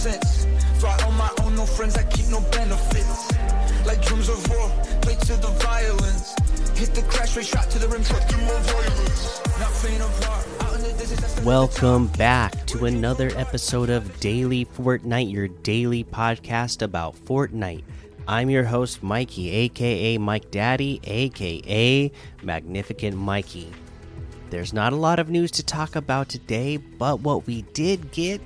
since. Fly on my own, no friends, I keep no benefits. Like drums of war, play to the violence. Hit the crash rate, shot to the rim, truck through more violence. Not faint Welcome back to another episode of Daily Fortnite, your daily podcast about Fortnite. I'm your host, Mikey, aka Mike Daddy, aka Magnificent Mikey. There's not a lot of news to talk about today, but what we did get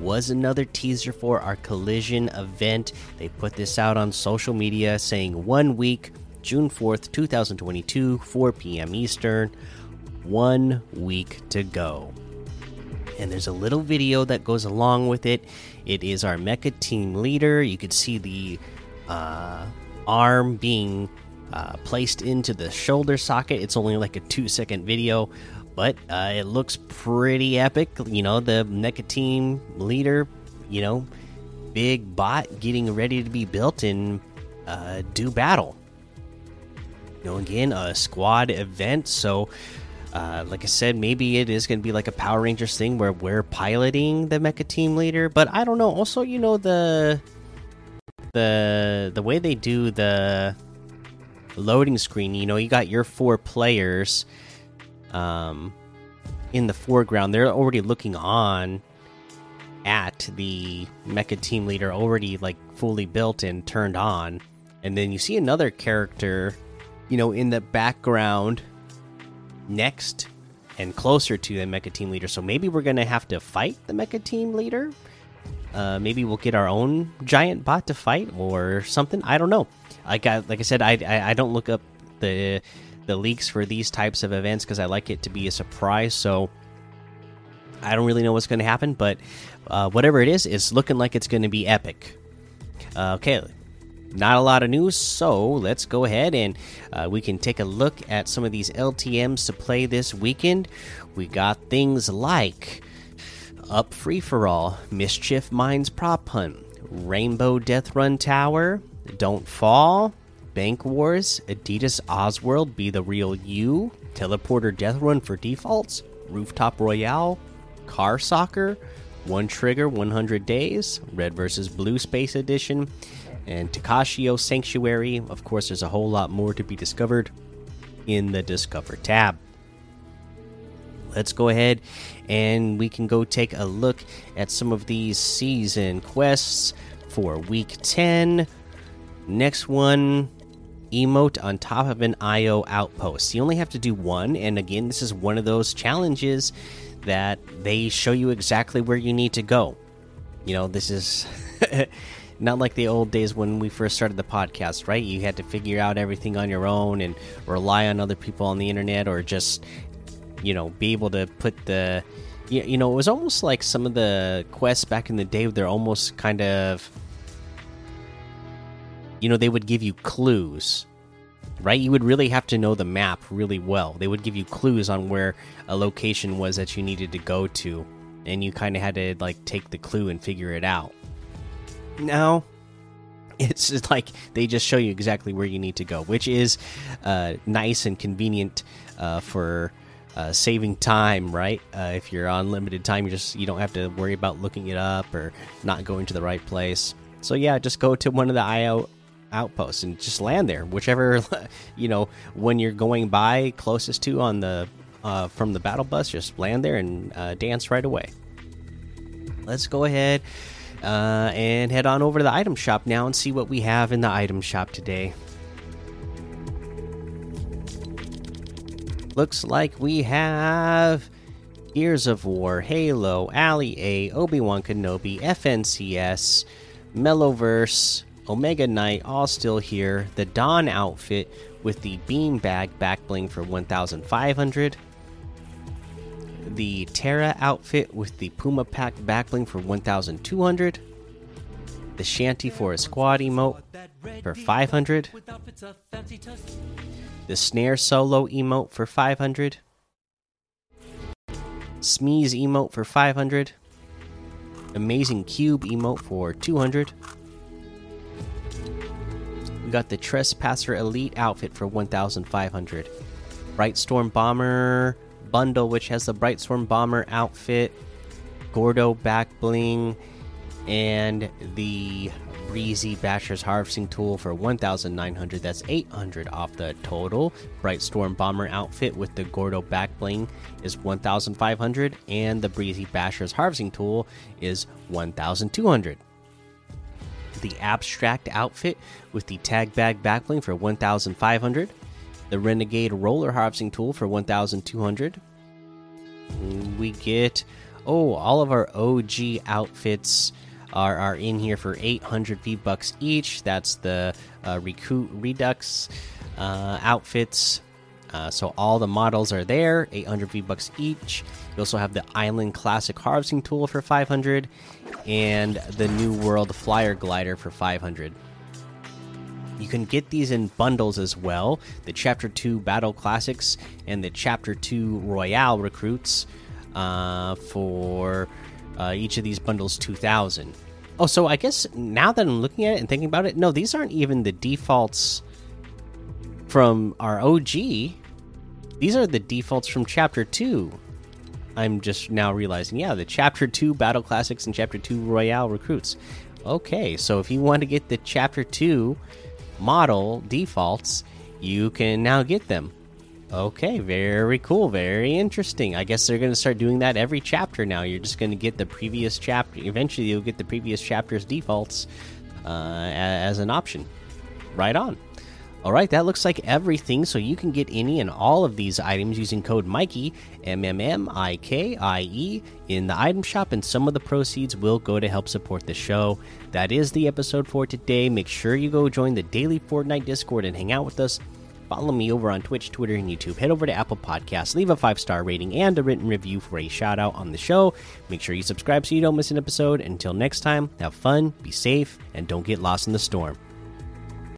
was another teaser for our collision event. They put this out on social media saying one week, June 4th, 2022, 4 p.m. Eastern. One week to go and there's a little video that goes along with it. It is our mecha team leader. You could see the uh, arm being uh, placed into the shoulder socket. It's only like a two second video, but uh, it looks pretty epic. You know, the mecha team leader, you know, big bot getting ready to be built and uh, do battle. You know, again, a squad event, so uh, like I said, maybe it is going to be like a Power Rangers thing where we're piloting the mecha team leader. But I don't know. Also, you know the the the way they do the loading screen. You know, you got your four players um, in the foreground. They're already looking on at the mecha team leader, already like fully built and turned on. And then you see another character, you know, in the background next and closer to the mecha team leader. So maybe we're gonna have to fight the mecha team leader. Uh, maybe we'll get our own giant bot to fight or something. I don't know. Like I like I said, I I, I don't look up the the leaks for these types of events because I like it to be a surprise. So I don't really know what's going to happen, but uh, whatever it is, it's looking like it's going to be epic. Uh, okay, not a lot of news, so let's go ahead and uh, we can take a look at some of these LTMs to play this weekend. We got things like Up Free for All, Mischief Minds Prop Hunt, Rainbow Death Run Tower, Don't Fall, Bank Wars, Adidas Ozworld, Be the Real You, Teleporter Death Run for Defaults, Rooftop Royale, Car Soccer, One Trigger 100 Days, Red vs. Blue Space Edition, and Takashio Sanctuary. Of course, there's a whole lot more to be discovered in the Discover tab. Let's go ahead and we can go take a look at some of these season quests for week 10. Next one emote on top of an IO outpost. You only have to do one, and again, this is one of those challenges that they show you exactly where you need to go. You know, this is not like the old days when we first started the podcast, right? You had to figure out everything on your own and rely on other people on the internet or just, you know, be able to put the. You, know, it was almost like some of the quests back in the day, they're almost kind of. You know, they would give you clues, right? You would really have to know the map really well. They would give you clues on where a location was that you needed to go to, and you kind of had to, like, take the clue and figure it out now it's just like they just show you exactly where you need to go which is uh, nice and convenient uh, for uh, saving time right uh, if you're on limited time you just you don't have to worry about looking it up or not going to the right place so yeah just go to one of the io outposts and just land there whichever you know when you're going by closest to on the uh, from the battle bus just land there and uh, dance right away let's go ahead uh, and head on over to the item shop now and see what we have in the item shop today. Looks like we have Gears of War, Halo, Ali A, Obi Wan Kenobi, FNCS, Mellowverse, Omega Knight, all still here. The Dawn outfit with the beanbag backbling for 1,500 the Terra outfit with the Puma Pack backbling for 1200, the Shanty for a squad emote for 500, the Snare solo emote for 500, Smeeze emote for 500, Amazing Cube emote for 200. We got the Trespasser Elite outfit for 1500. Brightstorm Bomber bundle, which has the Brightstorm Bomber outfit, Gordo back bling, and the Breezy Basher's Harvesting Tool for 1,900. That's 800 off the total. Brightstorm Bomber outfit with the Gordo back bling is 1,500, and the Breezy Basher's Harvesting Tool is 1,200. The Abstract outfit with the Tag Bag backbling for 1,500. The Renegade Roller Harvesting Tool for 1,200. We get oh all of our OG outfits are, are in here for 800 V bucks each. That's the uh, Recruit Redux uh, outfits. Uh, so all the models are there, 800 V bucks each. You also have the Island Classic Harvesting Tool for 500, and the New World Flyer Glider for 500. You can get these in bundles as well. The Chapter 2 Battle Classics and the Chapter 2 Royale Recruits uh, for uh, each of these bundles 2000. Oh, so I guess now that I'm looking at it and thinking about it, no, these aren't even the defaults from our OG. These are the defaults from Chapter 2. I'm just now realizing, yeah, the Chapter 2 Battle Classics and Chapter 2 Royale Recruits. Okay, so if you want to get the Chapter 2 model defaults, you can now get them. Okay, very cool, very interesting. I guess they're going to start doing that every chapter now. You're just going to get the previous chapter. Eventually, you'll get the previous chapter's defaults uh, as an option. Right on. All right, that looks like everything. So you can get any and all of these items using code Mikey M M M I K I E in the item shop, and some of the proceeds will go to help support the show. That is the episode for today. Make sure you go join the daily Fortnite Discord and hang out with us. Follow me over on Twitch, Twitter, and YouTube. Head over to Apple Podcasts, leave a five star rating and a written review for a shout out on the show. Make sure you subscribe so you don't miss an episode. Until next time, have fun, be safe, and don't get lost in the storm.